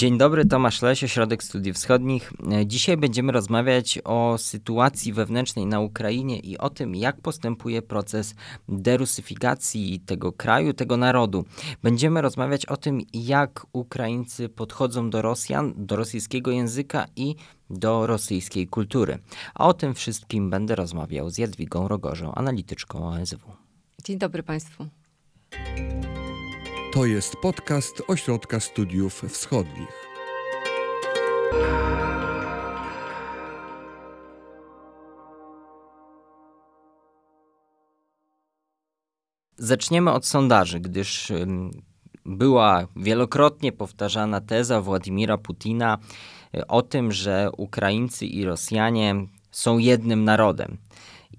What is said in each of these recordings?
Dzień dobry, Tomasz Leś, Ośrodek Studiów Wschodnich. Dzisiaj będziemy rozmawiać o sytuacji wewnętrznej na Ukrainie i o tym, jak postępuje proces derusyfikacji tego kraju, tego narodu. Będziemy rozmawiać o tym, jak Ukraińcy podchodzą do Rosjan, do rosyjskiego języka i do rosyjskiej kultury. A o tym wszystkim będę rozmawiał z Jadwigą Rogorzą, analityczką OSW. Dzień dobry Państwu. To jest podcast Ośrodka Studiów Wschodnich. Zaczniemy od sondaży, gdyż była wielokrotnie powtarzana teza Władimira Putina y, o tym, że Ukraińcy i Rosjanie są jednym narodem.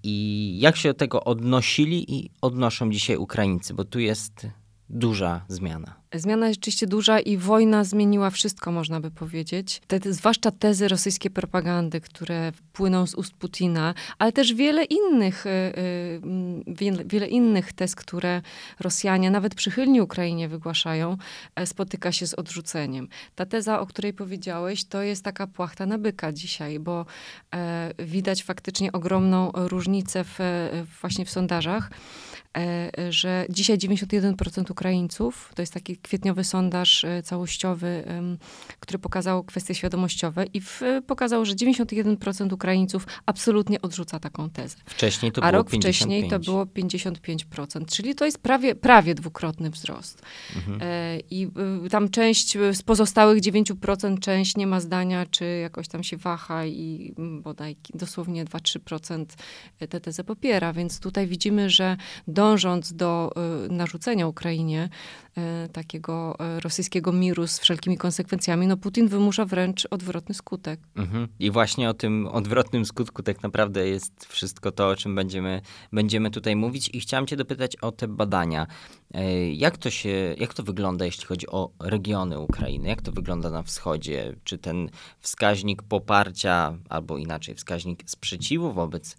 I jak się do tego odnosili i odnoszą dzisiaj Ukraińcy, bo tu jest duża zmiana. Zmiana jest rzeczywiście duża i wojna zmieniła wszystko, można by powiedzieć. Te, zwłaszcza tezy rosyjskiej propagandy, które płyną z ust Putina, ale też wiele innych, yy, wiele, wiele, innych tez, które Rosjanie, nawet przychylni Ukrainie wygłaszają, e, spotyka się z odrzuceniem. Ta teza, o której powiedziałeś, to jest taka płachta na byka dzisiaj, bo e, widać faktycznie ogromną różnicę w, właśnie w sondażach. E, że dzisiaj 91% Ukraińców, to jest taki kwietniowy sondaż e, całościowy, który pokazał kwestie świadomościowe i w, pokazał, że 91% Ukraińców absolutnie odrzuca taką tezę. Wcześniej to A było rok 55. wcześniej to było 55%, czyli to jest prawie, prawie dwukrotny wzrost. Mhm. E, I tam część z pozostałych 9% część nie ma zdania, czy jakoś tam się waha i bodaj dosłownie 2-3% tę tezę popiera, więc tutaj widzimy, że dążąc do narzucenia Ukrainie y, takiego y, rosyjskiego miru z wszelkimi konsekwencjami, no Putin wymusza wręcz odwrotny skutek. Mhm. I właśnie o tym odwrotnym skutku tak naprawdę jest wszystko to, o czym będziemy, będziemy tutaj mówić. I chciałam cię dopytać o te badania. Jak to się, jak to wygląda, jeśli chodzi o regiony Ukrainy? Jak to wygląda na wschodzie? Czy ten wskaźnik poparcia, albo inaczej, wskaźnik sprzeciwu wobec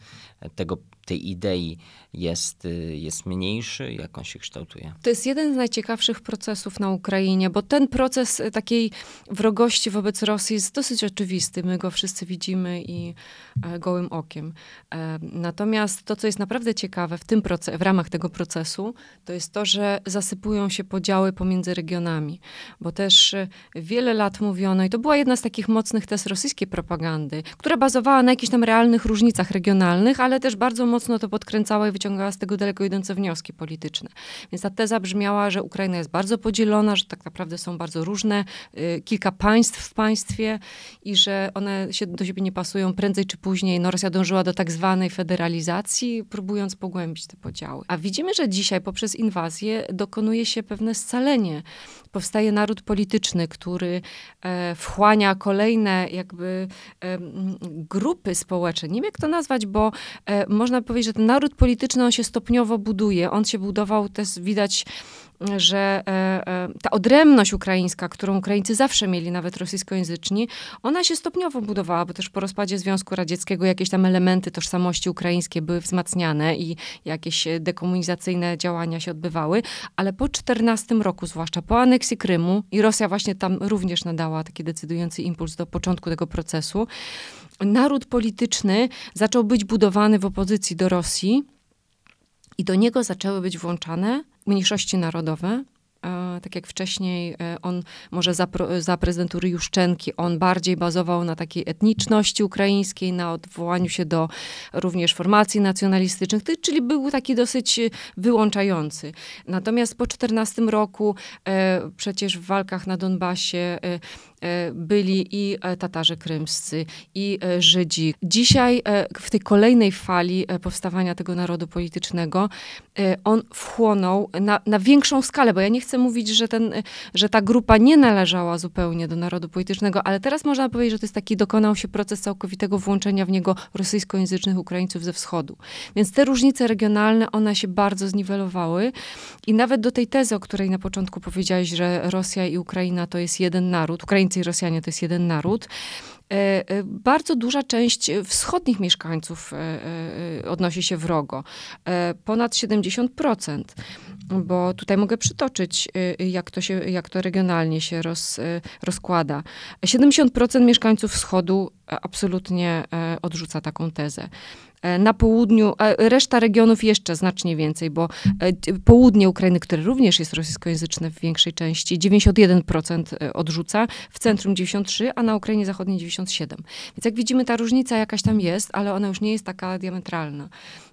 tego, tej idei jest, jest mniejszy? Jak on się kształtuje? To jest jeden z najciekawszych procesów na Ukrainie, bo ten proces takiej wrogości wobec Rosji jest dosyć oczywisty. My go wszyscy widzimy i e, gołym okiem. E, natomiast to, co jest naprawdę ciekawe w, tym proces, w ramach tego procesu, to jest to, że zasypują się podziały pomiędzy regionami. Bo też e, wiele lat mówiono, i to była jedna z takich mocnych tez rosyjskiej propagandy, która bazowała na jakichś tam realnych różnicach regionalnych, ale też bardzo mocno to podkręcała i wyciągała z tego daleko idące wnioski polityczne. Więc ta teza brzmiała, że Ukraina jest bardzo podzielona, że tak naprawdę są bardzo różne, y, kilka państw w państwie i że one się do siebie nie pasują prędzej czy później. No, Rosja dążyła do tak zwanej federalizacji, próbując pogłębić te podziały. A widzimy, że dzisiaj poprzez inwazję dokonuje się pewne scalenie. Powstaje naród polityczny, który e, wchłania kolejne jakby grupy społeczne. Nie wiem, jak to nazwać, bo e, można powiedzieć, że ten naród polityczny, on się stopniowo buduje. On się budował też, widać, że e, e, ta odrębność ukraińska, którą Ukraińcy zawsze mieli, nawet rosyjskojęzyczni, ona się stopniowo budowała, bo też po rozpadzie Związku Radzieckiego jakieś tam elementy tożsamości ukraińskiej były wzmacniane i jakieś dekomunizacyjne działania się odbywały, ale po 14 roku, zwłaszcza po aneksji Krymu i Rosja właśnie tam również nadała taki decydujący impuls do początku tego procesu, naród polityczny zaczął być budowany w opozycji do Rosji i do niego zaczęły być włączane mniejszości narodowe, tak jak wcześniej e, on może za, za prezydentury Juszczenki, on bardziej bazował na takiej etniczności ukraińskiej, na odwołaniu się do również formacji nacjonalistycznych, czyli był taki dosyć wyłączający. Natomiast po 14 roku e, przecież w walkach na Donbasie e, byli i Tatarzy krymscy, i Żydzi. Dzisiaj w tej kolejnej fali powstawania tego narodu politycznego on wchłonął na, na większą skalę, bo ja nie chcę mówić, że, ten, że ta grupa nie należała zupełnie do narodu politycznego, ale teraz można powiedzieć, że to jest taki, dokonał się proces całkowitego włączenia w niego rosyjskojęzycznych Ukraińców ze wschodu. Więc te różnice regionalne, one się bardzo zniwelowały i nawet do tej tezy, o której na początku powiedziałeś, że Rosja i Ukraina to jest jeden naród, Ukraińcy i Rosjanie to jest jeden naród, Bardzo duża część wschodnich mieszkańców odnosi się wrogo. Ponad 70% bo tutaj mogę przytoczyć, jak to, się, jak to regionalnie się roz, rozkłada. 70% mieszkańców wschodu absolutnie odrzuca taką tezę. E, na południu, reszta regionów jeszcze znacznie więcej, bo e, południe Ukrainy, które również jest rosyjskojęzyczne w większej części, 91% e, odrzuca, w centrum 93%, a na Ukrainie Zachodniej 97%. Więc jak widzimy, ta różnica jakaś tam jest, ale ona już nie jest taka diametralna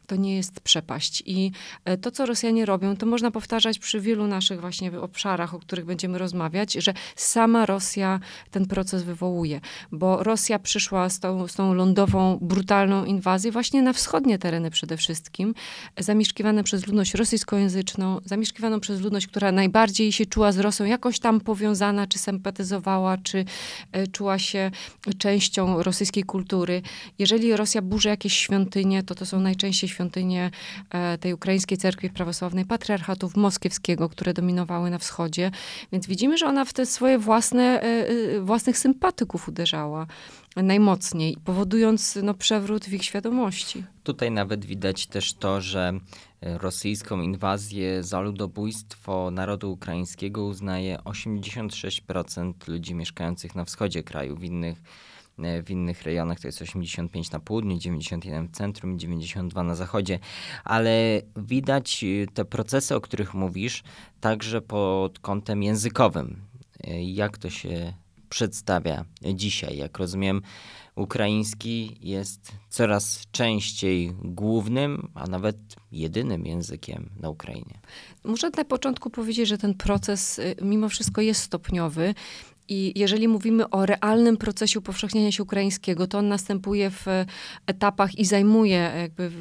to nie jest przepaść. I e, to, co Rosjanie robią, to można powtarzać przy wielu naszych właśnie obszarach, o których będziemy rozmawiać, że sama Rosja ten proces wywołuje, bo Rosja przyszła z tą, z tą lądową, brutalną inwazją właśnie na wschodnie tereny przede wszystkim, zamieszkiwane przez ludność rosyjskojęzyczną, zamieszkiwaną przez ludność, która najbardziej się czuła z Rosją jakoś tam powiązana, czy sympatyzowała, czy e, czuła się częścią rosyjskiej kultury. Jeżeli Rosja burzy jakieś świątynie, to to są najczęściej świątynie e, tej ukraińskiej cerkwi prawosławnej, patriarchatów moskiewskiego, które dominowały na wschodzie. Więc widzimy, że ona w te swoje własne, e, e, własnych sympatyków uderzała najmocniej, powodując no, przewrót w ich świadomości. Tutaj nawet widać też to, że rosyjską inwazję za ludobójstwo narodu ukraińskiego uznaje 86% ludzi mieszkających na wschodzie kraju. W innych w innych rejonach to jest 85 na południu, 91 w centrum i 92 na zachodzie, ale widać e, te procesy, o których mówisz, także pod kątem językowym. E, jak to się przedstawia dzisiaj? Jak rozumiem, ukraiński jest coraz częściej głównym, a nawet jedynym językiem na Ukrainie. Muszę na początku powiedzieć, że ten proces mimo wszystko jest stopniowy i jeżeli mówimy o realnym procesie upowszechniania się ukraińskiego, to on następuje w etapach i zajmuje jakby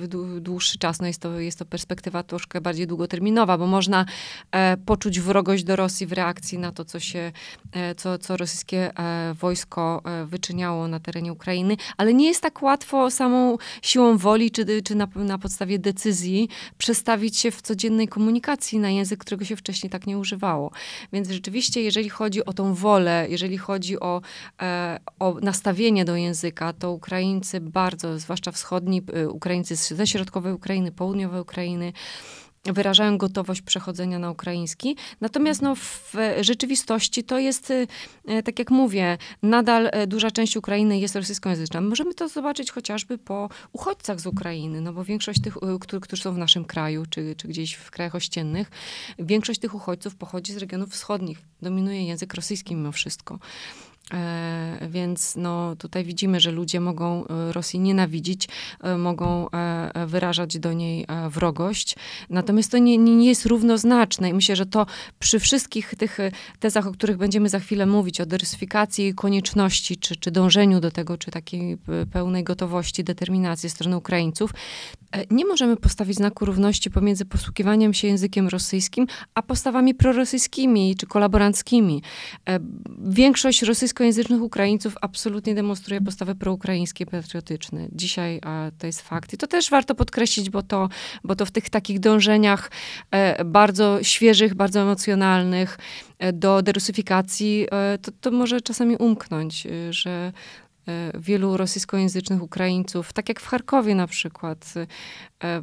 dłuższy czas. No jest, to, jest to perspektywa troszkę bardziej długoterminowa, bo można e, poczuć wrogość do Rosji w reakcji na to, co się, e, co, co rosyjskie e, wojsko e, wyczyniało na terenie Ukrainy, ale nie jest tak łatwo samą siłą woli, czy, czy na, na podstawie decyzji przestawić się w codziennej komunikacji na język, którego się wcześniej tak nie używało. Więc rzeczywiście, jeżeli chodzi o tą wolę, jeżeli chodzi o, e, o nastawienie do języka, to Ukraińcy bardzo, zwłaszcza wschodni, e, Ukraińcy ze środkowej Ukrainy, południowej Ukrainy, wyrażają gotowość przechodzenia na ukraiński. Natomiast no, w rzeczywistości to jest, e, tak jak mówię, nadal duża część Ukrainy jest rosyjskojęzyczna. Możemy to zobaczyć chociażby po uchodźcach z Ukrainy, no bo większość tych, którzy są w naszym kraju, czy, czy gdzieś w krajach ościennych, większość tych uchodźców pochodzi z regionów wschodnich. Dominuje język rosyjski mimo wszystko. E, więc no, tutaj widzimy, że ludzie mogą e, Rosji nienawidzić, e, mogą wyrażać do niej wrogość. Natomiast to nie, nie jest równoznaczne i myślę, że to przy wszystkich tych tezach, o których będziemy za chwilę mówić, o dywersyfikacji konieczności, czy, czy dążeniu do tego, czy takiej pełnej gotowości, determinacji strony Ukraińców, nie możemy postawić znaku równości pomiędzy posługiwaniem się językiem rosyjskim, a postawami prorosyjskimi czy kolaboranckimi. Większość rosyjskich rosyjskojęzycznych Ukraińców absolutnie demonstruje postawy proukraińskie, patriotyczne. Dzisiaj a, to jest fakt. I to też warto podkreślić, bo to, bo to w tych takich dążeniach e, bardzo świeżych, bardzo emocjonalnych e, do derusyfikacji, e, to, to może czasami umknąć, e, że e, wielu rosyjskojęzycznych Ukraińców, tak jak w Charkowie na przykład, e,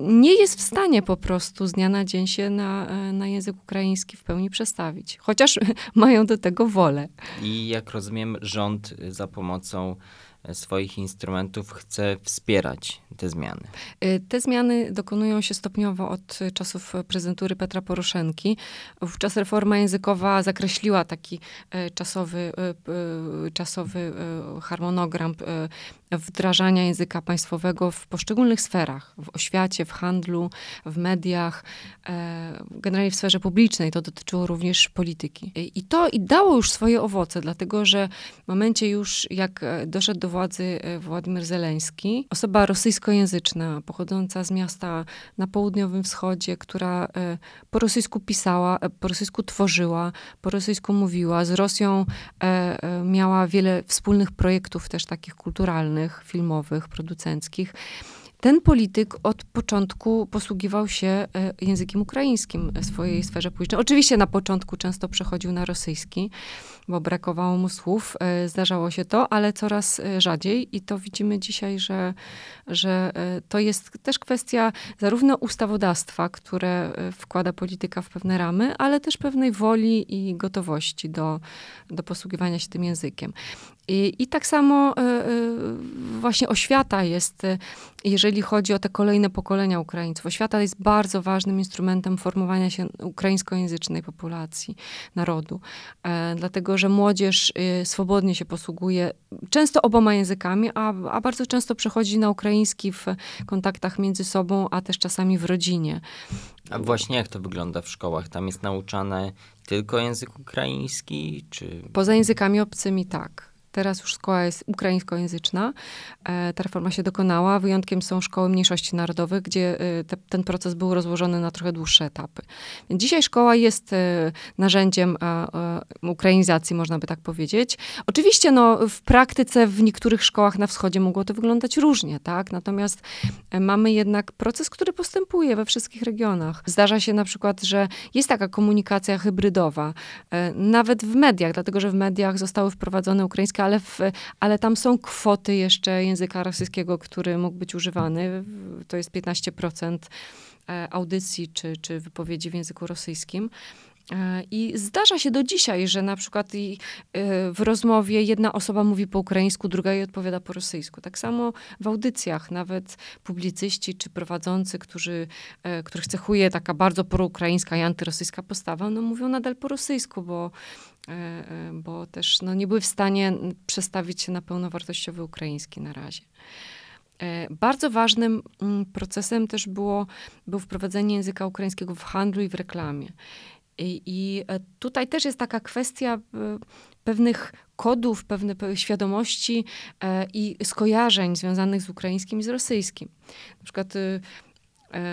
nie jest w stanie po prostu z dnia na dzień się na, e, na język ukraiński w pełni przestawić, chociaż mają do tego wolę. I jak rozumiem, rząd za pomocą swoich instrumentów chce wspierać te zmiany? Y, te zmiany dokonują się stopniowo od czasów prezydentury Petra Poroszenki. Wówczas reforma językowa zakreśliła taki y, czasowy, y, czasowy harmonogram wdrażania języka państwowego w poszczególnych sferach, w oświacie, w handlu, w mediach, generalnie w sferze publicznej. To dotyczyło również polityki. I to i dało już swoje owoce, dlatego że w momencie już, jak doszedł do władzy Władimir Zeleński, osoba rosyjskojęzyczna, pochodząca z miasta na południowym wschodzie, która e, po rosyjsku pisała, e, po rosyjsku tworzyła, po rosyjsku mówiła. Z Rosją e, miała wiele wspólnych projektów też takich kulturalnych, filmowych, producenckich ten polityk od początku posługiwał się e, językiem ukraińskim w swojej sferze publicznej. Oczywiście na początku często przechodził na rosyjski, bo brakowało mu słów. E, zdarzało się to, ale coraz e, rzadziej i to widzimy dzisiaj, że, że to jest też kwestia zarówno ustawodawstwa, które wkłada polityka w pewne ramy, ale też pewnej woli i gotowości do, do posługiwania się tym językiem. I, I, tak samo y, y, właśnie oświata jest, y, jeżeli chodzi o te kolejne pokolenia Ukraińców. Oświata jest bardzo ważnym instrumentem formowania się ukraińskojęzycznej populacji, narodu. E, dlatego, że młodzież swobodnie się posługuje często oboma językami, a, a bardzo często przechodzi na ukraiński w kontaktach między sobą, a też czasami w rodzinie. A właśnie jak to wygląda w szkołach? Tam jest nauczane tylko język ukraiński, czy... Poza językami obcymi tak. Teraz już szkoła jest ukraińskojęzyczna. E, ta reforma się dokonała. Wyjątkiem są szkoły mniejszości narodowych, gdzie e, te, ten proces był rozłożony na trochę dłuższe etapy. Dzisiaj szkoła jest e, narzędziem ukrainizacji, można by tak powiedzieć. Oczywiście no, w praktyce w niektórych szkołach na wschodzie mogło to wyglądać różnie, tak? Natomiast mamy jednak proces, który postępuje we wszystkich regionach. Zdarza się na przykład, że jest taka komunikacja hybrydowa, nawet w mediach, dlatego że w mediach zostały wprowadzone ukraińskie ale, w, ale tam są kwoty jeszcze języka rosyjskiego, który mógł być używany. To jest 15% e, audycji czy, czy wypowiedzi w języku rosyjskim. E, I zdarza się do dzisiaj, że na przykład e, w rozmowie jedna osoba mówi po ukraińsku, druga jej odpowiada po rosyjsku. Tak samo w audycjach, nawet publicyści czy prowadzący, którzy, których cechuje taka bardzo proukraińska i antyrosyjska postawa, no mówią nadal po rosyjsku, bo bo też no, nie były w stanie przestawić się na pełnowartościowy ukraiński na razie. E, bardzo ważnym mm, procesem też było, było wprowadzenie języka ukraińskiego w handlu i w reklamie. I, I, tutaj też jest taka kwestia pewnych kodów, pewnej świadomości i skojarzeń związanych z ukraińskim i z rosyjskim. Na przykład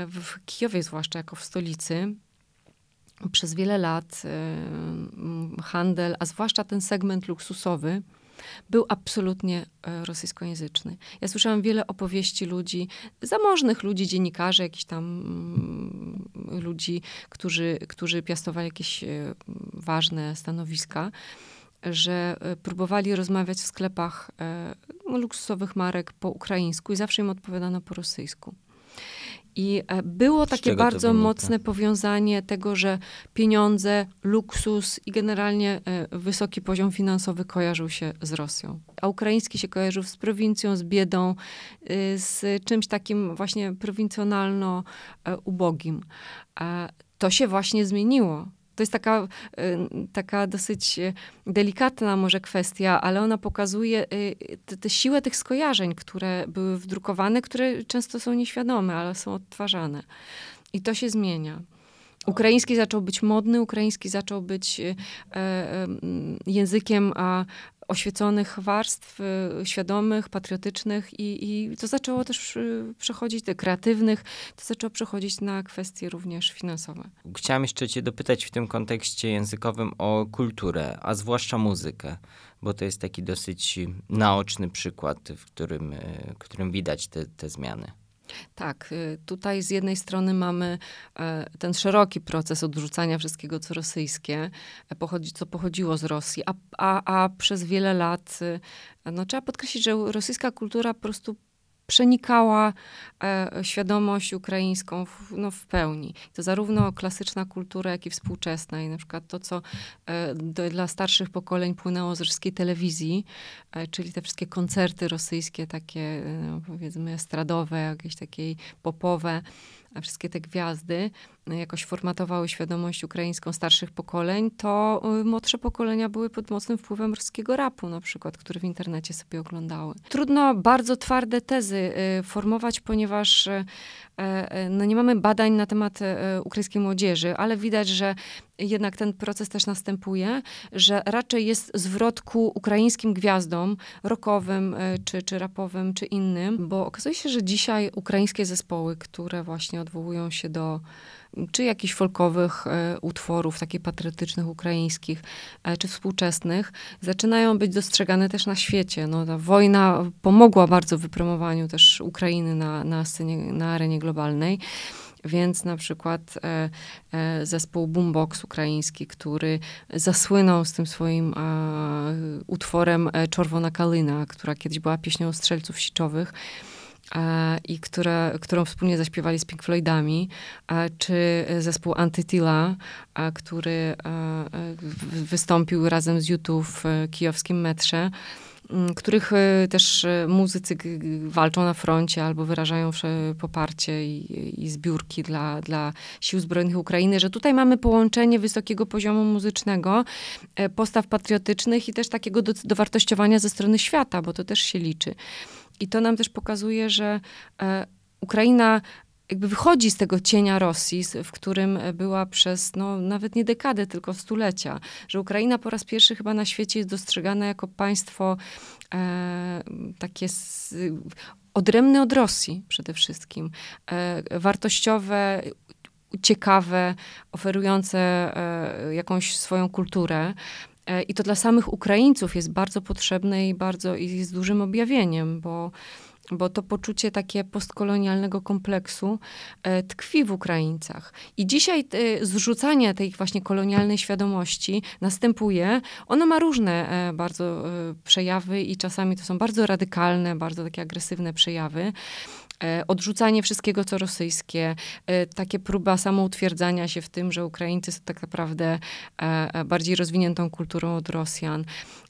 w Kijowie, zwłaszcza jako w stolicy, przez wiele lat y, handel, a zwłaszcza ten segment luksusowy, był absolutnie e, rosyjskojęzyczny. Ja słyszałam wiele opowieści ludzi, zamożnych ludzi, dziennikarzy, jakichś tam mm, ludzi, którzy, którzy piastowali jakieś e, ważne stanowiska, że próbowali rozmawiać w sklepach luksusowych marek po ukraińsku i zawsze im odpowiadano po rosyjsku. I e, było takie bardzo mocne powiązanie tego, że pieniądze, luksus i generalnie e, wysoki poziom finansowy kojarzył się z Rosją. A ukraiński się kojarzył z prowincją, z biedą, e, z czymś takim właśnie prowincjonalno ubogim. To się właśnie zmieniło to jest taka, y, taka dosyć y, delikatna może kwestia, ale ona pokazuje y, tę siłę tych skojarzeń, które były wdrukowane, które często są nieświadome, ale są odtwarzane. I to się zmienia. Ukraiński zaczął być modny, ukraiński zaczął być e, e, językiem a oświeconych warstw, y, świadomych, patriotycznych i, i to zaczęło też y, przechodzić, kreatywnych, to zaczęło przechodzić na kwestie również finansowe. Chciałam jeszcze cię dopytać w tym kontekście językowym o kulturę, a zwłaszcza muzykę, bo to jest taki dosyć naoczny przykład, w którym, y, w którym widać te, te zmiany. Tak, y, tutaj z jednej strony mamy e, ten szeroki proces odrzucania wszystkiego, co rosyjskie, e, co pochodziło z Rosji, a, a, a przez wiele lat, y, no trzeba podkreślić, że rosyjska kultura po prostu przenikała e, świadomość ukraińską w, no, w pełni. To zarówno klasyczna kultura, jak i współczesna. I na przykład to, co e, do, dla starszych pokoleń płynęło z rosyjskiej telewizji, e, czyli te wszystkie koncerty rosyjskie, takie no, powiedzmy estradowe, jakieś takie popowe, wszystkie te gwiazdy jakoś formatowały świadomość ukraińską starszych pokoleń, to y, młodsze pokolenia były pod mocnym wpływem ruskiego rapu na przykład, który w internecie sobie oglądały. Trudno bardzo twarde tezy y, formować, ponieważ y, no nie mamy badań na temat ukraińskiej młodzieży, ale widać, że jednak ten proces też następuje, że raczej jest zwrot ku ukraińskim gwiazdom, rockowym, czy, czy rapowym, czy innym, bo okazuje się, że dzisiaj ukraińskie zespoły, które właśnie odwołują się do czy jakichś folkowych utworów, takich patriotycznych, ukraińskich, czy współczesnych, zaczynają być dostrzegane też na świecie. No, ta wojna pomogła bardzo w wypromowaniu też Ukrainy na, na scenie, na arenie globalnej. Więc na przykład e, e, zespół Boombox ukraiński, który zasłynął z tym swoim e, utworem e, Czerwona Kalina, która kiedyś była pieśnią strzelców siczowych, e, i które, którą wspólnie zaśpiewali z Pink Floydami, czy zespół Antytila, który wystąpił razem z YouTube w kijowskim metrze których też muzycy walczą na froncie albo wyrażają poparcie i, i zbiórki dla, dla sił zbrojnych Ukrainy, że tutaj mamy połączenie wysokiego poziomu muzycznego, postaw patriotycznych i też takiego do, dowartościowania ze strony świata, bo to też się liczy. I to nam też pokazuje, że Ukraina jakby wychodzi z tego cienia Rosji, w którym była przez no, nawet nie dekadę, tylko stulecia. Że Ukraina po raz pierwszy chyba na świecie jest dostrzegana jako państwo e, takie s, odrębne od Rosji przede wszystkim. E, wartościowe, ciekawe, oferujące e, jakąś swoją kulturę. E, I to dla samych Ukraińców jest bardzo potrzebne i bardzo i jest dużym objawieniem, bo bo to poczucie takie postkolonialnego kompleksu e, tkwi w Ukraińcach. I dzisiaj e, zrzucanie tej właśnie kolonialnej świadomości następuje. Ono ma różne e, bardzo e, przejawy i czasami to są bardzo radykalne, bardzo takie agresywne przejawy. E, odrzucanie wszystkiego, co rosyjskie, e, takie próba samoutwierdzania się w tym, że Ukraińcy są tak naprawdę bardziej rozwiniętą kulturą od Rosjan.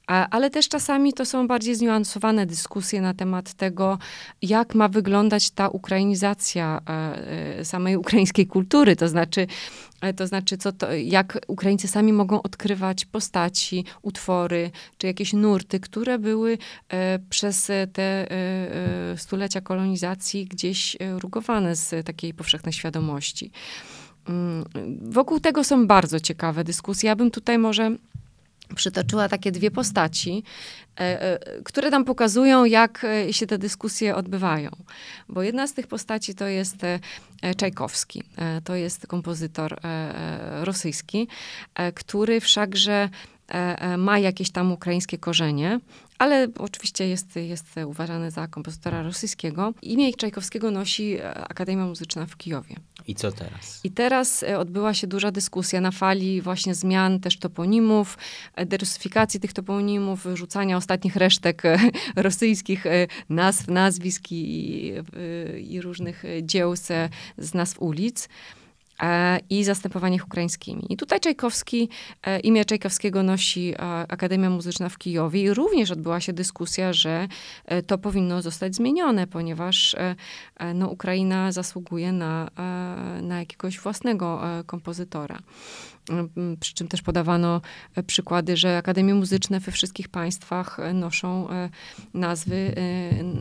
Ale też czasami to są bardziej zniuansowane dyskusje na temat tego, jak ma wyglądać ta ukrainizacja e, e, samej ukraińskiej kultury, to znaczy, e, to znaczy co to, jak Ukraińcy sami mogą odkrywać postaci, utwory, czy jakieś nurty, które były przez te stulecia kolonizacji gdzieś rugowane z takiej powszechnej świadomości. Mm, wokół tego są bardzo ciekawe dyskusje. Ja bym tutaj może przytoczyła takie dwie postaci, e, e, które tam pokazują, jak e, się te dyskusje odbywają. Bo jedna z tych postaci to jest Czajkowski. To jest kompozytor rosyjski, który wszakże ma jakieś tam ukraińskie korzenie, ale oczywiście jest, jest uważany za kompozytora rosyjskiego. Imię Czajkowskiego nosi Akademia Muzyczna w Kijowie. I co teraz? I teraz e, odbyła się duża dyskusja na fali właśnie zmian też toponimów, e, derusyfikacji tych toponimów, wyrzucania ostatnich resztek e, rosyjskich nazw, nazwisk i, i różnych dzieł z nazw ulic. E, i zastępowanie ich ukraińskimi. I tutaj Czajkowski, e, imię Czajkowskiego nosi e, Akademia Muzyczna w Kijowie i również odbyła się dyskusja, że to powinno zostać zmienione, ponieważ no, Ukraina zasługuje na, na jakiegoś własnego kompozytora. Mm, przy czym też podawano e, przykłady, że akademie muzyczne we wszystkich państwach e, noszą e, nazwy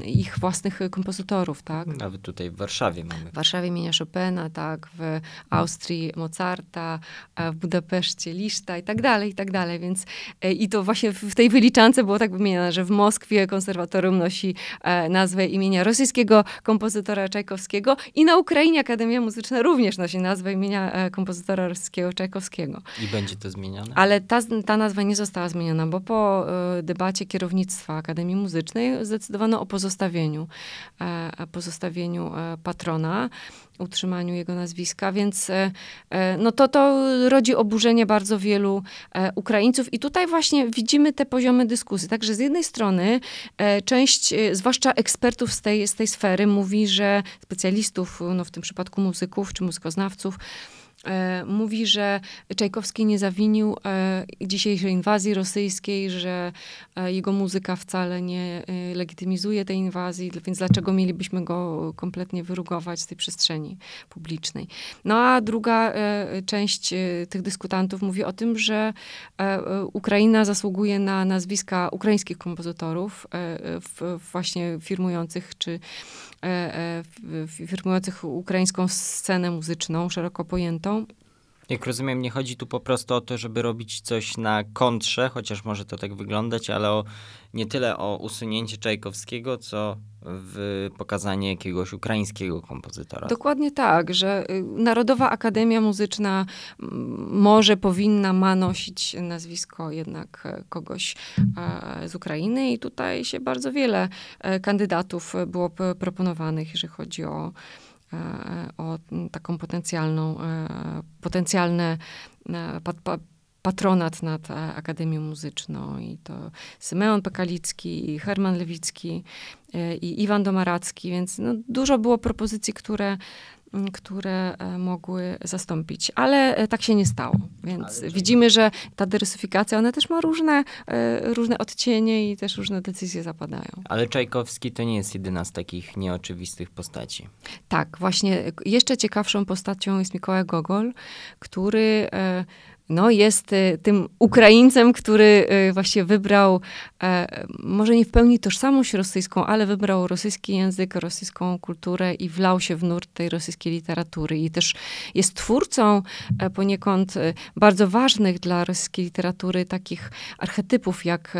ich własnych kompozytorów, tak? Nawet tutaj w Warszawie mamy. W Warszawie imienia Chopina, tak, w Austrii Mozarta, w Budapeszcie Liszta i tak dalej, i tak dalej, więc i to właśnie w tej wyliczance było tak wymienione, że w Moskwie konserwatorium nosi nazwę imienia rosyjskiego kompozytora Czajkowskiego i na Ukrainie Akademia Muzyczna również nosi nazwę imienia kompozytora rosyjskiego Czajkowskiego. I będzie to zmienione? Ale ta, ta nazwa nie została zmieniona, bo po y, debacie kierownictwa Akademii Muzycznej zdecydowano o pozostawieniu, e, pozostawieniu e, patrona, utrzymaniu jego nazwiska, więc e, e, no to, to rodzi oburzenie bardzo wielu e, Ukraińców i tutaj właśnie widzimy te poziomy dyskusji. Także z jednej strony część, zwłaszcza ekspertów z tej, z tej sfery mówi, że specjalistów, no w tym przypadku muzyków czy muzykoznawców, E, mówi, że Czajkowski nie zawinił e, dzisiejszej inwazji rosyjskiej, że e, jego muzyka wcale nie legitymizuje tej inwazji, więc dlaczego mielibyśmy go kompletnie wyrugować z tej przestrzeni publicznej. No a druga część tych dyskutantów mówi o tym, że Ukraina zasługuje na nazwiska ukraińskich kompozytorów, właśnie firmujących czy firmujących ukraińską scenę muzyczną szeroko pojętą Jak rozumiem, nie chodzi tu po prostu o to, żeby robić coś na kontrze, chociaż może to tak wyglądać, ale o, nie tyle o usunięcie Czajkowskiego, co w pokazanie jakiegoś ukraińskiego kompozytora. Dokładnie tak, że y, Narodowa Akademia Muzyczna może, powinna, ma nosić nazwisko jednak e, kogoś e, z Ukrainy i tutaj się bardzo wiele e, kandydatów było proponowanych, jeżeli chodzi o o taką potencjalną, potencjalne patronat nad Akademią Muzyczną. I to Symeon Pekalicki, i Herman Lewicki, e, i Iwan Domaracki, więc no, dużo było propozycji, które które e, mogły zastąpić. Ale e, tak się nie stało. Więc widzimy, że ta dywersyfikacja, ona też ma różne, różne odcienie i też różne decyzje zapadają. Ale Czajkowski to nie jest jedyna z takich nieoczywistych postaci. Tak, właśnie jeszcze ciekawszą postacią jest Mikołaj Gogol, który no, jest y, tym Ukraińcem, który y, właśnie wybrał, e, może nie w pełni tożsamość rosyjską, ale wybrał rosyjski język, rosyjską kulturę i wlał się w nurt tej rosyjskiej literatury. I też jest twórcą e, poniekąd e, bardzo ważnych dla rosyjskiej literatury takich archetypów, jak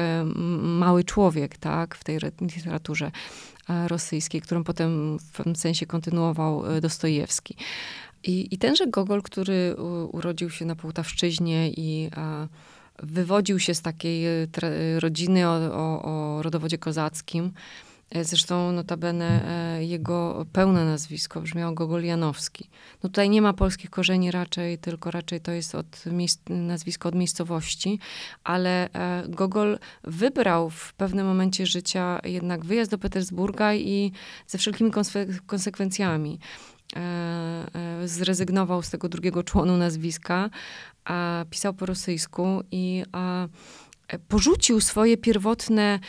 mały człowiek, tak, w tej literaturze rosyjskiej, którą potem w pewnym sensie kontynuował Dostojewski. I, i tenże Gogol, który urodził się na Połtawszczyźnie i wywodził się z takiej e, rodziny o, o, o rodowodzie kozackim, e, Zresztą notabene e, jego pełne nazwisko brzmiało Gogol Janowski. No tutaj nie ma polskich korzeni raczej, tylko raczej to jest od nazwisko od miejscowości, ale Gogol wybrał w pewnym momencie życia jednak wyjazd do Petersburga i ze wszelkimi konsekwencjami. E, e, zrezygnował z tego drugiego członu nazwiska, a pisał po rosyjsku i e, porzucił swoje pierwotne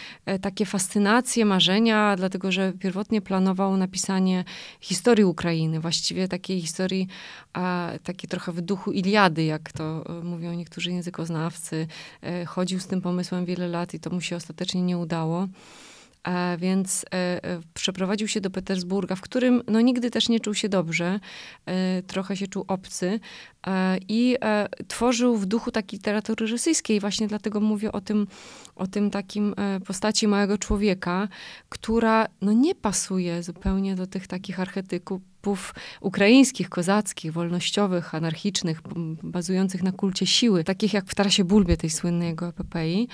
takie fascynacje, marzenia, dlatego że pierwotnie planował napisanie historii Ukrainy, właściwie takiej historii, a, takiej trochę w duchu Iliady, jak to mówią niektórzy językoznawcy. Chodził z tym pomysłem wiele lat i to mu się ostatecznie nie udało. E, więc e, e, przeprowadził się do Petersburga, w którym no, nigdy też nie czuł się dobrze, trochę się czuł obcy i tworzył w duchu takiej literatury rosyjskiej. Właśnie dlatego mówię o tym, o tym takim postaci małego człowieka, która no, nie pasuje zupełnie do tych takich archetypów ukraińskich, kozackich, wolnościowych, anarchicznych, bazujących na kulcie siły, takich jak w Tarasie Bulbie, tej słynnej jego epopei,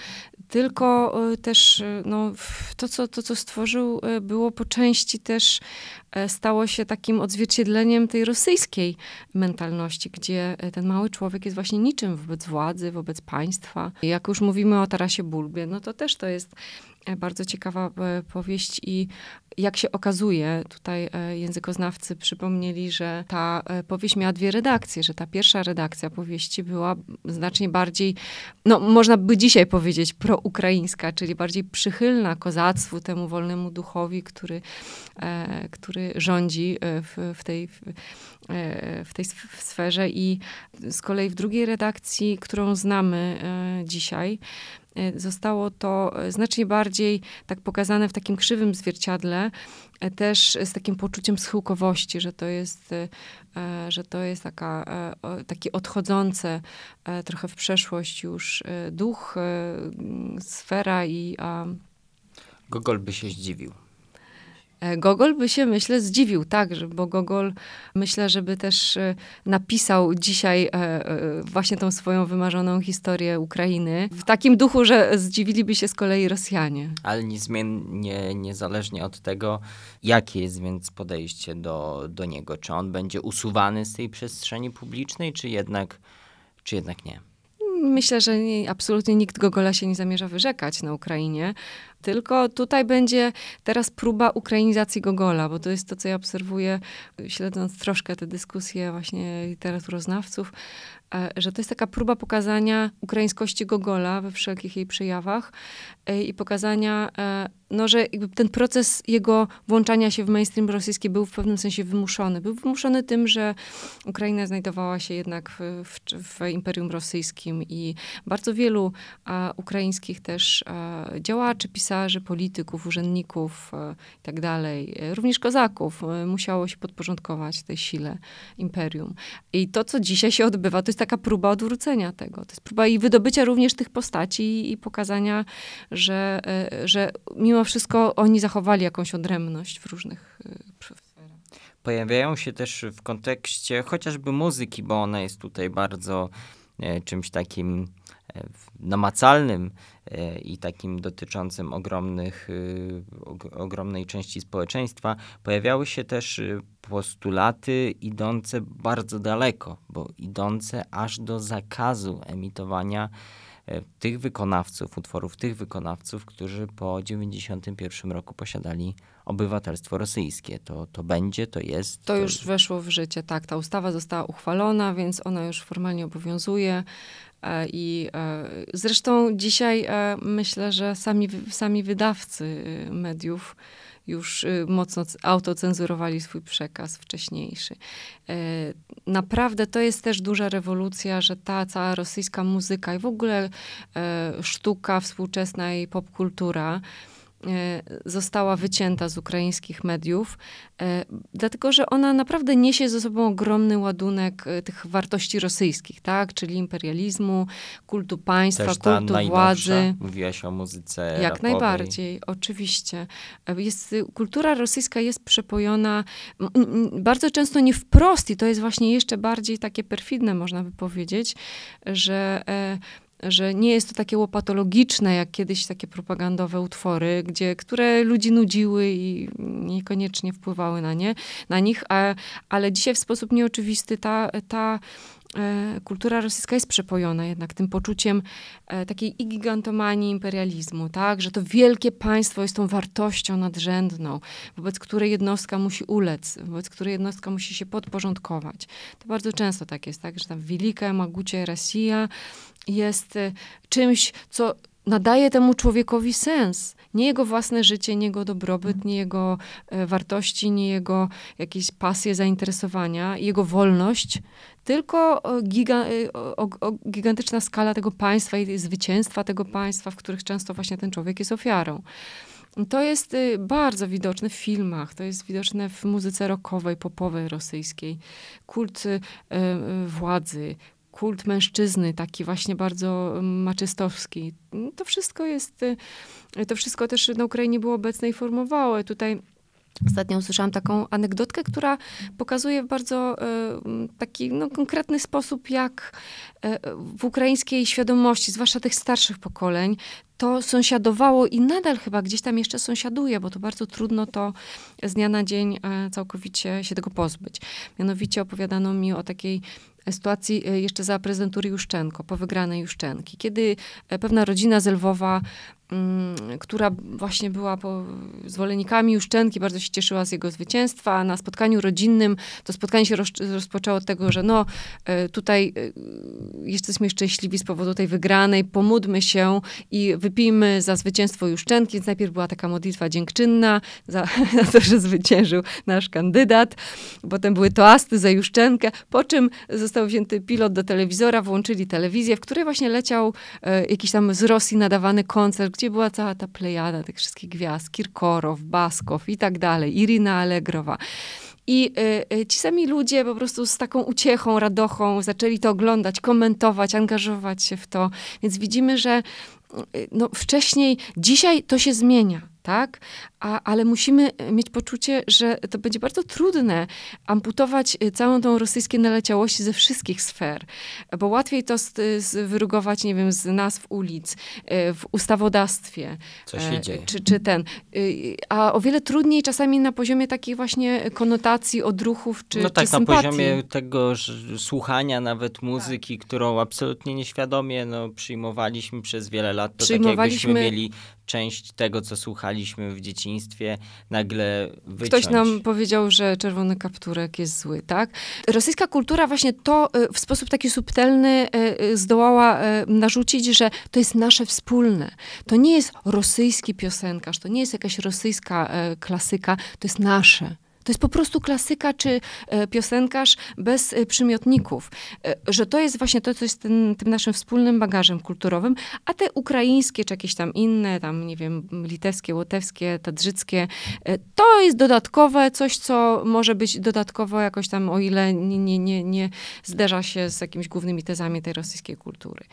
tylko e, też e, no, to, co, to, co stworzył, e, było po części też, stało się takim odzwierciedleniem tej rosyjskiej mentalności, gdzie ten mały człowiek jest właśnie niczym wobec władzy, wobec państwa. Jak już mówimy o Tarasie Bulbie, no to też to jest bardzo ciekawa powieść i jak się okazuje, tutaj e, językoznawcy przypomnieli, że ta e, powieść miała dwie redakcje, że ta pierwsza redakcja powieści była znacznie bardziej, no można by dzisiaj powiedzieć, proukraińska, czyli bardziej przychylna kozactwu, temu wolnemu duchowi, który, e, który rządzi w, w tej, w tej sferze. I z kolei w drugiej redakcji, którą znamy dzisiaj, E, zostało to e, znacznie bardziej tak pokazane w takim krzywym zwierciadle, e, też z takim poczuciem schyłkowości, że to jest, że to jest taka, taki odchodzące trochę w przeszłość już duch, sfera i... Gogol by się zdziwił. E, Gogol by się, myślę, zdziwił, tak, że, bo Gogol myślę, żeby też e, napisał dzisiaj e, właśnie tą swoją wymarzoną historię Ukrainy w takim duchu, że zdziwiliby się z kolei Rosjanie. Ale niezmiennie, niezależnie od tego, jakie jest więc podejście do, do niego, czy on będzie usuwany z tej przestrzeni publicznej, czy jednak, czy jednak nie? Myślę, że nie, absolutnie nikt Gogola się nie zamierza wyrzekać na Ukrainie, tylko tutaj będzie teraz próba ukrainizacji Gogola, bo to jest to, co ja obserwuję, śledząc troszkę te dyskusje właśnie literaturoznawców, e, że to jest taka próba pokazania ukraińskości Gogola we wszelkich jej przejawach e, i pokazania, e, no, że ten proces jego włączania się w mainstream rosyjski był w pewnym sensie wymuszony. Był wymuszony tym, że Ukraina znajdowała się jednak w, w, w Imperium Rosyjskim i bardzo wielu a, ukraińskich też a, działaczy, pisarzy, pisarzy, polityków, urzędników i tak dalej, również kozaków, musiało się podporządkować tej sile imperium. I to, co dzisiaj się odbywa, to jest taka próba odwrócenia tego. To jest próba i wydobycia również tych postaci i pokazania, że, że mimo wszystko oni zachowali jakąś odrębność w różnych pojawiają się też w kontekście chociażby muzyki, bo ona jest tutaj bardzo e, czymś takim e, namacalnym e, i takim dotyczącym ogromnych, ogromnej części społeczeństwa, pojawiały się też postulaty idące bardzo daleko, bo idące aż do zakazu emitowania tych wykonawców, utworów tych wykonawców, którzy po 1991 roku posiadali obywatelstwo rosyjskie. To, to będzie, to jest. To, to już weszło w życie, tak. Ta ustawa została uchwalona, więc ona już formalnie obowiązuje. E, I e, zresztą dzisiaj e, myślę, że sami, sami wydawcy mediów już mocno autocenzurowali swój przekaz wcześniejszy. Naprawdę to jest też duża rewolucja, że ta cała rosyjska muzyka i w ogóle sztuka współczesna i popkultura E, została wycięta z ukraińskich mediów, e, dlatego że ona naprawdę niesie ze sobą ogromny ładunek e, tych wartości rosyjskich, tak? Czyli imperializmu, kultu państwa, Też ta kultu władzy. Mówiłaś o muzyce Jak rapowej. najbardziej, oczywiście. Jest, kultura rosyjska jest przepojona bardzo często nie wprost i to jest właśnie jeszcze bardziej takie perfidne, można by powiedzieć, że że nie jest to takie łopatologiczne, jak kiedyś takie propagandowe utwory, gdzie, które ludzi nudziły i niekoniecznie wpływały na nie, na nich, a, ale dzisiaj w sposób nieoczywisty ta, ta kultura rosyjska jest przepojona jednak tym poczuciem e, takiej i gigantomanii imperializmu, tak, że to wielkie państwo jest tą wartością nadrzędną, wobec której jednostka musi ulec, wobec której jednostka musi się podporządkować. To bardzo często tak jest, tak, że tam Wielka Magucie Rosja jest y, czymś, co nadaje temu człowiekowi sens. Nie jego własne życie, nie jego dobrobyt, nie jego e, wartości, nie jego jakieś pasje, zainteresowania, jego wolność, tylko giga, y, o, o, gigantyczna skala tego państwa i zwycięstwa tego państwa, w których często właśnie ten człowiek jest ofiarą. To jest bardzo widoczne w filmach, to jest widoczne w muzyce rockowej, popowej rosyjskiej. Kult władzy, kult mężczyzny, taki właśnie bardzo maczystowski. To wszystko jest, y, to wszystko też na Ukrainie było obecne i formowało. Tutaj Ostatnio usłyszałam taką anegdotkę, która pokazuje w bardzo e, taki no, konkretny sposób, jak e, w ukraińskiej świadomości, zwłaszcza tych starszych pokoleń, to sąsiadowało i nadal chyba gdzieś tam jeszcze sąsiaduje, bo to bardzo trudno to z dnia na dzień całkowicie się tego pozbyć. Mianowicie opowiadano mi o takiej sytuacji jeszcze za prezydentury Juszczenko, po wygranej Juszczenki, kiedy pewna rodzina z Lwowa która właśnie była po zwolennikami Juszczenki, bardzo się cieszyła z jego zwycięstwa. Na spotkaniu rodzinnym to spotkanie się roz, rozpoczęło od tego, że no e, tutaj e, jesteśmy szczęśliwi z powodu tej wygranej, pomódmy się i wypijmy za zwycięstwo Juszczenki. Więc najpierw była taka modlitwa dziękczynna za, za to, że zwyciężył nasz kandydat. Potem były toasty za Juszczenkę, po czym został wzięty pilot do telewizora, włączyli telewizję, w której właśnie leciał e, jakiś tam z Rosji nadawany koncert, gdzie była cała ta plejada tych wszystkich gwiazd, Kirkorow, Baskow i tak dalej, Irina Allegrowa. I y, y, ci sami ludzie po prostu z taką uciechą, radochą zaczęli to oglądać, komentować, angażować się w to. Więc widzimy, że y, no, wcześniej, dzisiaj to się zmienia tak? A, ale musimy mieć poczucie, że to będzie bardzo trudne amputować y, całą tą rosyjskie naleciałości ze wszystkich sfer, bo łatwiej to z, z wyrugować, nie wiem, z nazw ulic, w ustawodawstwie. Co się e, dzieje. Czy, czy ten. A o wiele trudniej czasami na poziomie takiej właśnie konotacji, odruchów, czy No tak, czy na poziomie tego słuchania nawet muzyki, tak. którą absolutnie nieświadomie no, przyjmowaliśmy przez wiele lat. To tak jakbyśmy mieli część tego, co słuchaliśmy w dzieciństwie, nagle wyciąć. Ktoś nam powiedział, że czerwony kapturek jest zły, tak? Rosyjska kultura właśnie to y, w sposób taki subtelny y, y, zdołała narzucić, że to jest nasze wspólne. To nie jest rosyjski piosenkarz, to nie jest jakaś rosyjska klasyka, to jest nasze To jest po prostu klasyka czy e, piosenkarz bez e, przymiotników. E, że to jest właśnie to, co jest tym, tym naszym wspólnym bagażem kulturowym, a te ukraińskie czy jakieś tam inne, tam nie wiem, litewskie, łotewskie, tadżyckie, to jest dodatkowe, coś, co może być dodatkowo jakoś tam, o ile nie, nie, nie, nie zderza się z jakimiś głównymi tezami tej rosyjskiej kultury.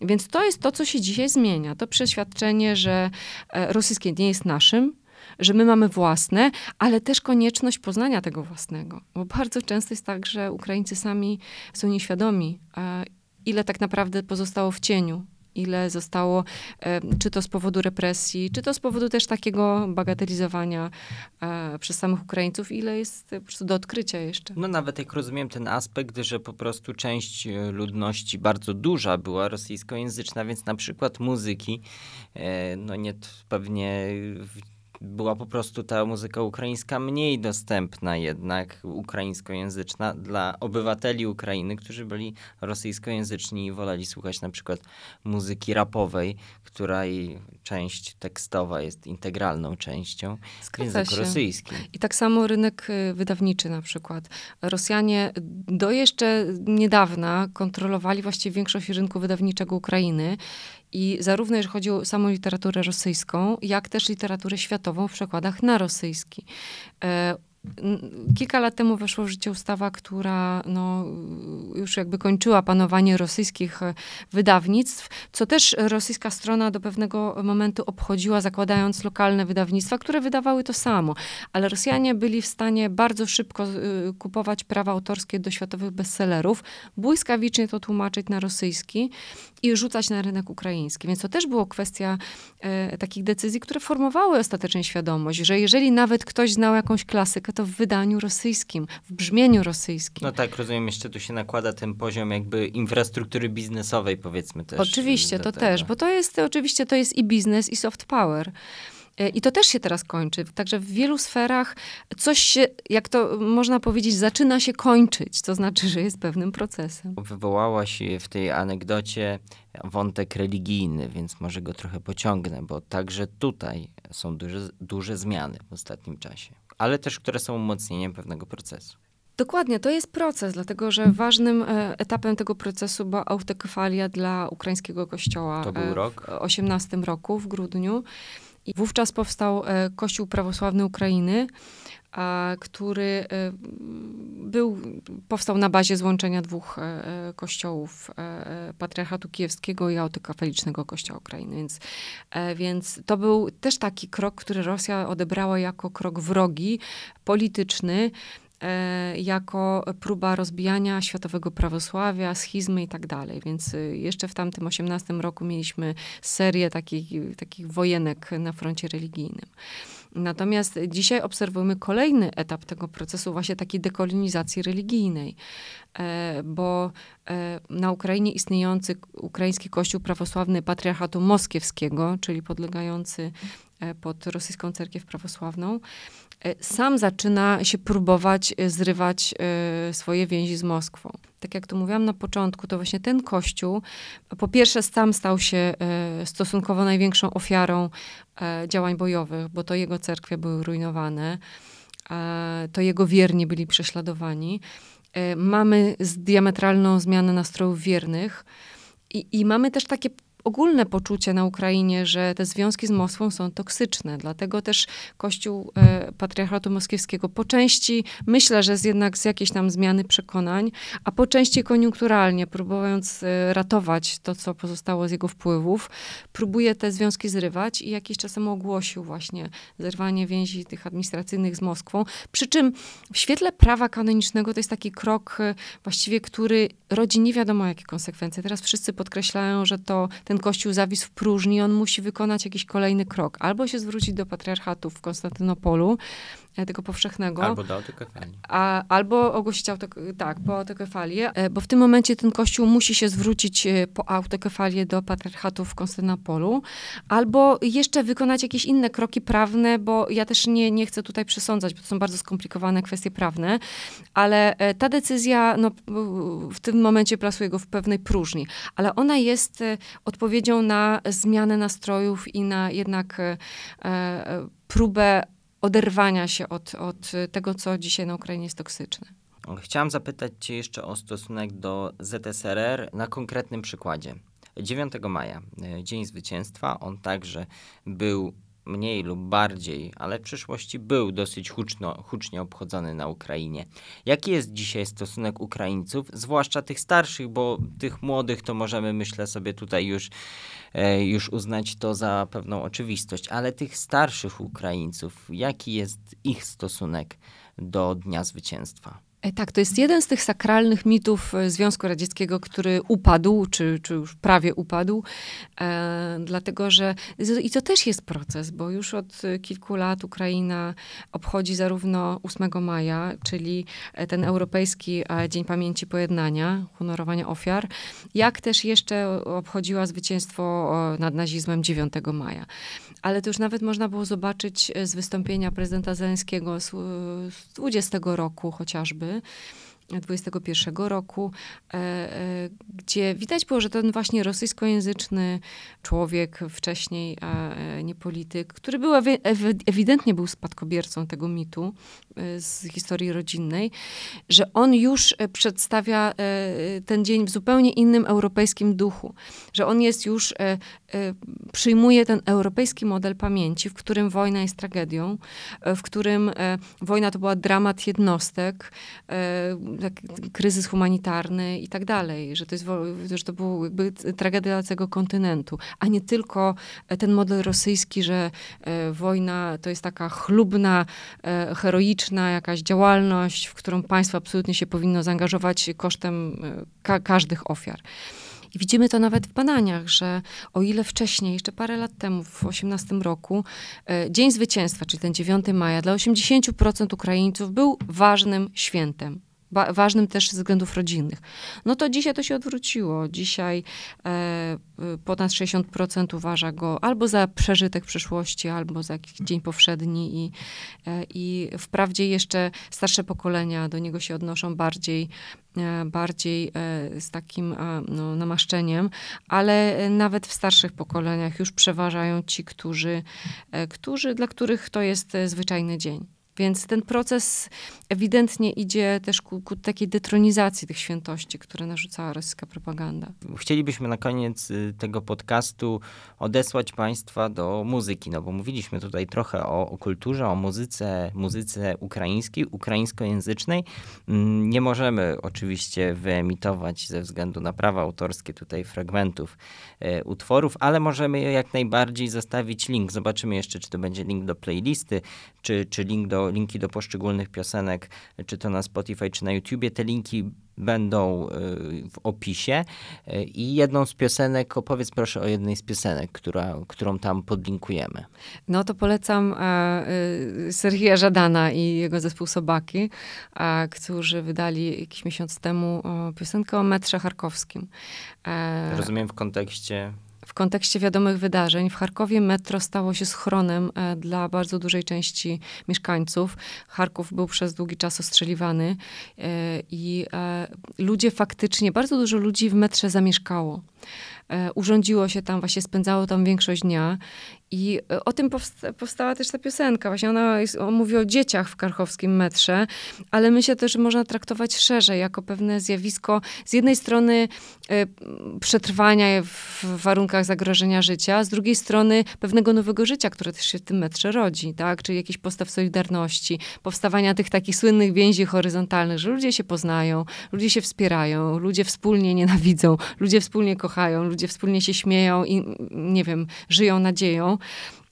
Więc to jest to, co się dzisiaj zmienia. To przeświadczenie, że rosyjskie nie jest naszym, że my mamy własne, ale też konieczność poznania tego własnego. Bo bardzo często jest tak, że Ukraińcy sami są nieświadomi, ile tak naprawdę pozostało w cieniu ile zostało, czy to z powodu represji, czy to z powodu też takiego bagatelizowania e, przez samych Ukraińców, ile jest po prostu do odkrycia jeszcze. No nawet jak rozumiem ten aspekt, że po prostu część e, ludności bardzo duża była rosyjskojęzyczna, więc na przykład muzyki, e, no nie pewnie była po prostu ta muzyka ukraińska mniej dostępna jednak, ukraińskojęzyczna dla obywateli Ukrainy, którzy byli rosyjskojęzyczni i woleli słuchać na przykład muzyki rapowej, część tekstowa jest integralną częścią się. rosyjskim. I tak samo rynek y, wydawniczy na przykład. Rosjanie do jeszcze niedawna kontrolowali właściwie większość rynku wydawniczego Ukrainy i zarówno jeżeli chodzi o samą literaturę rosyjską, jak też literaturę światową w przekładach na rosyjski. Kilka lat temu weszła w życie ustawa, która no, już jakby kończyła panowanie rosyjskich e, wydawnictw, co też rosyjska strona do pewnego momentu obchodziła, zakładając lokalne wydawnictwa, które wydawały to samo. Ale Rosjanie byli w stanie bardzo szybko e, kupować prawa autorskie do światowych bestsellerów, błyskawicznie to tłumaczyć na rosyjski i rzucać na rynek ukraiński. Więc to też było kwestia e, takich decyzji, które formowały ostatecznie świadomość, że jeżeli nawet ktoś znał jakąś klasykę, to w wydaniu rosyjskim, w brzmieniu rosyjskim. No tak, rozumiem, jeszcze tu się nakłada ten poziom jakby infrastruktury biznesowej, powiedzmy też. Oczywiście, to też, bo to jest, oczywiście to jest i biznes, i soft power. E, I to też się teraz kończy. Także w wielu sferach coś się, jak to można powiedzieć, zaczyna się kończyć. To znaczy, że jest pewnym procesem. Wywołałaś w tej anegdocie wątek religijny, więc może go trochę pociągnę, bo także tutaj są duże, duże zmiany w ostatnim czasie ale też które są umocnieniem pewnego procesu. Dokładnie, to jest proces, dlatego że ważnym e, etapem tego procesu była autokefalia dla ukraińskiego kościoła. To był e, rok? W 18 roku, w grudniu. I wówczas powstał e, Kościół Prawosławny Ukrainy, który był, powstał na bazie złączenia dwóch kościołów, Patriarchatu Kijewskiego i Autokafalicznego Kościoła Ukrainy. Więc, więc to był też taki krok, który Rosja odebrała jako krok wrogi, polityczny, E, jako próba rozbijania światowego prawosławia, schizmy i tak dalej. Więc jeszcze w tamtym 18 roku mieliśmy serię takich, takich wojenek na froncie religijnym. Natomiast dzisiaj obserwujemy kolejny etap tego procesu, właśnie takiej dekolonizacji religijnej, e, bo e, na Ukrainie istniejący ukraiński kościół prawosławny patriarchatu moskiewskiego, czyli podlegający pod rosyjską cerkiew prawosławną, E, sam zaczyna się próbować e, zrywać e, swoje więzi z Moskwą. Tak jak tu mówiłam na początku, to właśnie ten kościół, po pierwsze sam stał się stosunkowo największą ofiarą działań bojowych, bo to jego cerkwie były rujnowane, to jego wierni byli prześladowani. Mamy diametralną zmianę nastrojów wiernych, i, I, mamy też takie ogólne poczucie na Ukrainie, że te związki z Moskwą są toksyczne. Dlatego też Kościół e, Patriarchatu Moskiewskiego po części myślę, że jest jednak z jakiejś tam zmiany przekonań, a po części koniunkturalnie, próbując e, ratować to, co pozostało z jego wpływów, próbuje te związki zrywać i jakiś czas temu ogłosił właśnie zerwanie więzi tych administracyjnych z Moskwą. Przy czym w świetle prawa kanonicznego to jest taki krok e, właściwie, który rodzi nie wiadomo jakie konsekwencje. Teraz wszyscy podkreślają, że to ten ten kościół zawisł w próżni, on musi wykonać jakiś kolejny krok. Albo się zwrócić do patriarchatu w Konstantynopolu, tego powszechnego. Albo do autokefalii. A, albo ogłosić auto, tak, po autokefalię, e, bo w tym momencie ten kościół musi się zwrócić e, po autokefalię do patriarchatu w Konstantynopolu, albo jeszcze wykonać jakieś inne kroki prawne, bo ja też nie, nie chcę tutaj przesądzać, bo to są bardzo skomplikowane kwestie prawne, ale ta decyzja no, w tym momencie plasuje go w pewnej próżni, ale ona jest odpowiedzią na zmianę nastrojów i na jednak próbę oderwania się od, od tego, co dzisiaj na Ukrainie jest toksyczne. Chciałam zapytać Cię jeszcze o stosunek do ZSRR na konkretnym przykładzie. 9 maja, e, Dzień Zwycięstwa, on także był mniej lub bardziej, ale w przyszłości był dosyć huczno, hucznie obchodzony na Ukrainie. Jaki jest dzisiaj stosunek Ukraińców, zwłaszcza tych starszych, bo tych młodych to możemy, myślę sobie tutaj już, e, już uznać to za pewną oczywistość, ale tych starszych Ukraińców, jaki jest ich stosunek do Dnia Zwycięstwa? E, tak, to jest jeden z tych sakralnych mitów e, Związku Radzieckiego, który upadł, czy, czy już prawie upadł, e, dlatego że i to też jest proces, bo już od kilku lat Ukraina obchodzi zarówno 8 maja, czyli ten Europejski Dzień Pamięci Pojednania, honorowania ofiar, jak też jeszcze obchodziła zwycięstwo nad nazizmem 9 maja. Ale to już nawet można było zobaczyć z wystąpienia prezydenta Zeleńskiego z, z 20 roku chociażby, 2021 roku, e, e, gdzie widać było, że ten właśnie rosyjskojęzyczny człowiek, wcześniej e, nie polityk, który był ewidentnie był spadkobiercą tego mitu z historii rodzinnej, że on już przedstawia ten dzień w zupełnie innym europejskim duchu, że on jest już, przyjmuje ten europejski model pamięci, w którym wojna jest tragedią, w którym wojna to była dramat jednostek, tak, kryzys humanitarny i tak dalej, że to, jest, że to był jakby tragedia całego kontynentu, a nie tylko ten model rosyjski, że e, wojna to jest taka chlubna, e, heroiczna jakaś działalność, w którą państwo absolutnie się powinno zaangażować kosztem e, ka każdych ofiar. I widzimy to nawet w badaniach, że o ile wcześniej, jeszcze parę lat temu, w 18 roku, Dzień Zwycięstwa, czyli ten 9 maja, dla 80% Ukraińców był ważnym świętem ważnym też ze względów rodzinnych. No to dzisiaj to się odwróciło. Dzisiaj e, ponad 60% uważa go albo za przeżytek przyszłości, albo za jakiś dzień powszedni i, e, i wprawdzie jeszcze starsze pokolenia do niego się odnoszą bardziej e, bardziej e, z takim e, no, namaszczeniem, ale nawet w starszych pokoleniach już przeważają ci, którzy, e, którzy, dla których to jest zwyczajny dzień. Więc ten proces ewidentnie idzie też ku, ku, takiej detronizacji tych świętości, które narzucała rosyjska propaganda. Chcielibyśmy na koniec y, tego podcastu odesłać Państwa do muzyki, no bo mówiliśmy tutaj trochę o, o kulturze, o muzyce, muzyce ukraińskiej, ukraińskojęzycznej. Mm, nie możemy oczywiście wyemitować ze względu na prawa autorskie tutaj fragmentów e, utworów, ale możemy jak najbardziej zostawić link. Zobaczymy jeszcze, czy to będzie link do playlisty, czy, czy link do linki do poszczególnych piosenek, czy to na Spotify, czy na YouTubie. Te linki będą y, w opisie. Y, I jedną z piosenek, opowiedz proszę o jednej z piosenek, która, którą tam podlinkujemy. No to polecam e, Serhija Żadana i jego zespół Sobaki, e, którzy wydali jakiś miesiąc temu piosenkę o metrze charkowskim. E, Rozumiem w kontekście w kontekście wiadomych wydarzeń w Charkowie metro stało się schronem e, dla bardzo dużej części mieszkańców. Charków był przez długi czas ostrzeliwany e, i e, ludzie faktycznie, bardzo dużo ludzi w metrze zamieszkało. Urządziło się tam, właśnie spędzało tam większość dnia i e, o tym powsta powstała też ta piosenka. Właśnie ona jest, mówi o dzieciach w karchowskim metrze, ale myślę też, że można traktować szerzej, jako pewne zjawisko z jednej strony y, przetrwania w warunkach zagrożenia życia, z drugiej strony pewnego nowego życia, które też się w tym metrze rodzi, tak? Czyli jakiś postaw solidarności, powstawania tych takich słynnych więzi horyzontalnych, że ludzie się poznają, ludzie się wspierają, ludzie wspólnie nienawidzą, ludzie wspólnie kochają, ludzie wspólnie się śmieją i nie wiem, żyją nadzieją.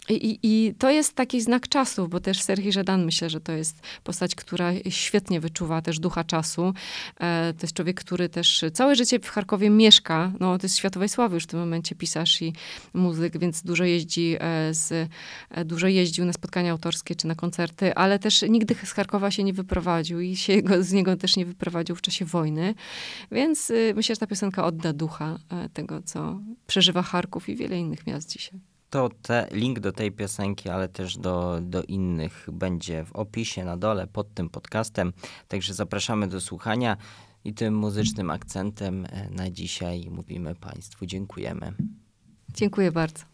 I, I, to jest taki znak czasu, bo też Serhii Żadan myślę, że to jest postać, która świetnie wyczuwa też ducha czasu. E, to jest człowiek, który też całe życie w Charkowie mieszka. No, to jest światowej sławy już w tym momencie pisarz i muzyk, więc dużo jeździ e, z, e, dużo jeździł na spotkania autorskie czy na koncerty, ale też nigdy z Charkowa się nie wyprowadził i się go, z niego też nie wyprowadził w czasie wojny. Więc y, myślę, że ta piosenka odda ducha e, tego, co przeżywa Charków i wiele innych miast dzisiaj to te, link do tej piosenki, ale też do, do innych będzie w opisie na dole pod tym podcastem. Także zapraszamy do słuchania i tym muzycznym akcentem e, na dzisiaj mówimy Państwu dziękujemy. Dziękuję bardzo.